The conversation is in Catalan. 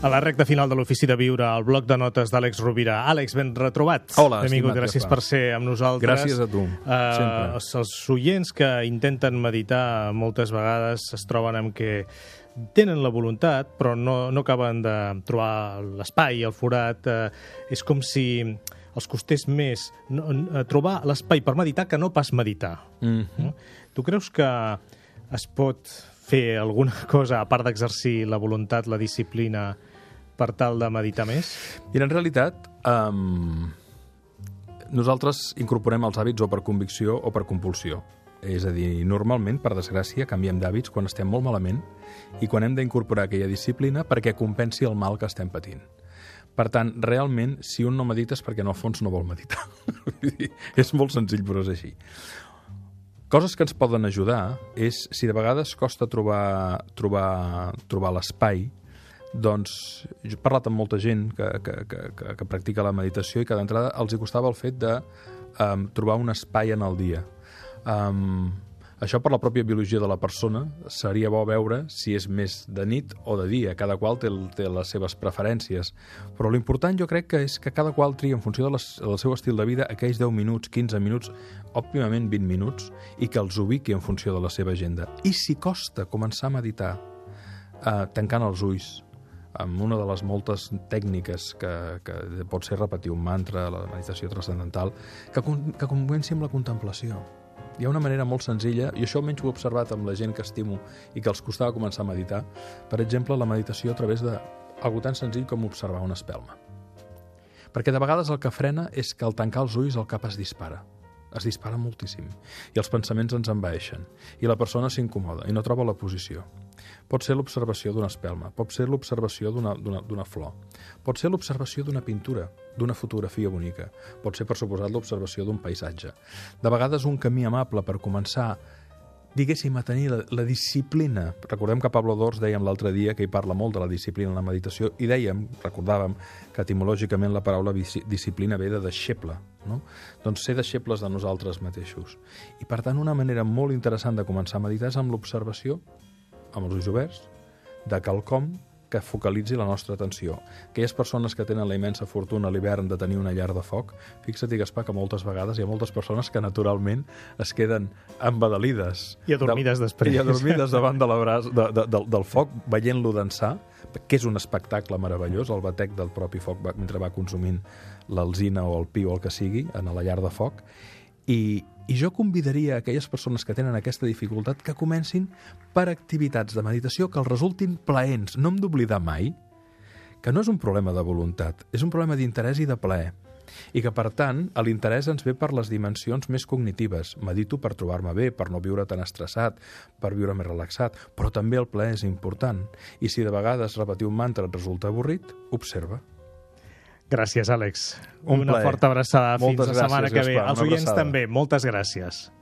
A la recta final de l'Ofici de Viure, al bloc de notes d'Àlex Rovira. Àlex, ben retrobat. Hola, estimat gràcies per ser amb nosaltres. Gràcies a tu, Uh, sempre. els, oients que intenten meditar moltes vegades es troben amb que tenen la voluntat, però no, no acaben de trobar l'espai, el forat. Uh, és com si els costés més no, uh, trobar l'espai per meditar que no pas meditar. Mm. No? Tu creus que es pot fer alguna cosa, a part d'exercir la voluntat, la disciplina, per tal de meditar més? Mira, en realitat, um, nosaltres incorporem els hàbits o per convicció o per compulsió. És a dir, normalment, per desgràcia, canviem d'hàbits quan estem molt malament i quan hem d'incorporar aquella disciplina perquè compensi el mal que estem patint. Per tant, realment, si un no medita és perquè en el fons no vol meditar. És molt senzill, però és així. Coses que ens poden ajudar és, si de vegades costa trobar, trobar, trobar l'espai, doncs jo he parlat amb molta gent que, que, que, que, que practica la meditació i que d'entrada els hi costava el fet de um, trobar un espai en el dia. Um, això per la pròpia biologia de la persona seria bo veure si és més de nit o de dia, cada qual té, té les seves preferències, però l'important jo crec que és que cada qual tria en funció de les, del seu estil de vida aquells 10 minuts, 15 minuts, òptimament 20 minuts, i que els ubiqui en funció de la seva agenda. I si costa començar a meditar eh, tancant els ulls, amb una de les moltes tècniques que, que pot ser repetir un mantra, la meditació transcendental, que, que comenci amb la contemplació. Hi ha una manera molt senzilla, i això almenys ho he observat amb la gent que estimo i que els costava començar a meditar, per exemple, la meditació a través de algo tan senzill com observar una espelma. Perquè de vegades el que frena és que al tancar els ulls el cap es dispara. Es dispara moltíssim. I els pensaments ens envaeixen. I la persona s'incomoda i no troba la posició. Pot ser l'observació d'una espelma, pot ser l'observació d'una- flor, pot ser l'observació d'una pintura, d'una fotografia bonica, pot ser, per suposat, l'observació d'un paisatge. De vegades un camí amable per començar diguéssim, a tenir la, la disciplina. Recordem que Pablo Dors dèiem l'altre dia que hi parla molt de la disciplina en la meditació i dèiem, recordàvem, que etimològicament la paraula dis- disciplina ve de deixeble, no? Doncs ser deixebles de nosaltres mateixos. I per tant, una manera molt interessant de començar a meditar és amb l'observació, amb els ulls oberts, de quelcom que focalitzi la nostra atenció. Aquelles persones que tenen la immensa fortuna a l'hivern de tenir una llar de foc, fixa't, Gaspar, que moltes vegades hi ha moltes persones que naturalment es queden embadalides. I adormides de, després. I adormides davant de la bras, de, de, del, del foc, veient-lo dansar, que és un espectacle meravellós, el batec del propi foc mentre va consumint l'alzina o el pi o el que sigui en la llar de foc. I, I jo convidaria a aquelles persones que tenen aquesta dificultat que comencin per activitats de meditació que els resultin plaents. No hem d'oblidar mai que no és un problema de voluntat, és un problema d'interès i de plaer. I que, per tant, l'interès ens ve per les dimensions més cognitives. Medito per trobar-me bé, per no viure tan estressat, per viure més relaxat, però també el plaer és important. I si de vegades repetir un mantra et resulta avorrit, observa. Gràcies, Àlex. Un Una plaer. forta abraçada. Moltes Fins la setmana gràcies, que ve. Gaspar. Els oients abraçada. també. Moltes gràcies.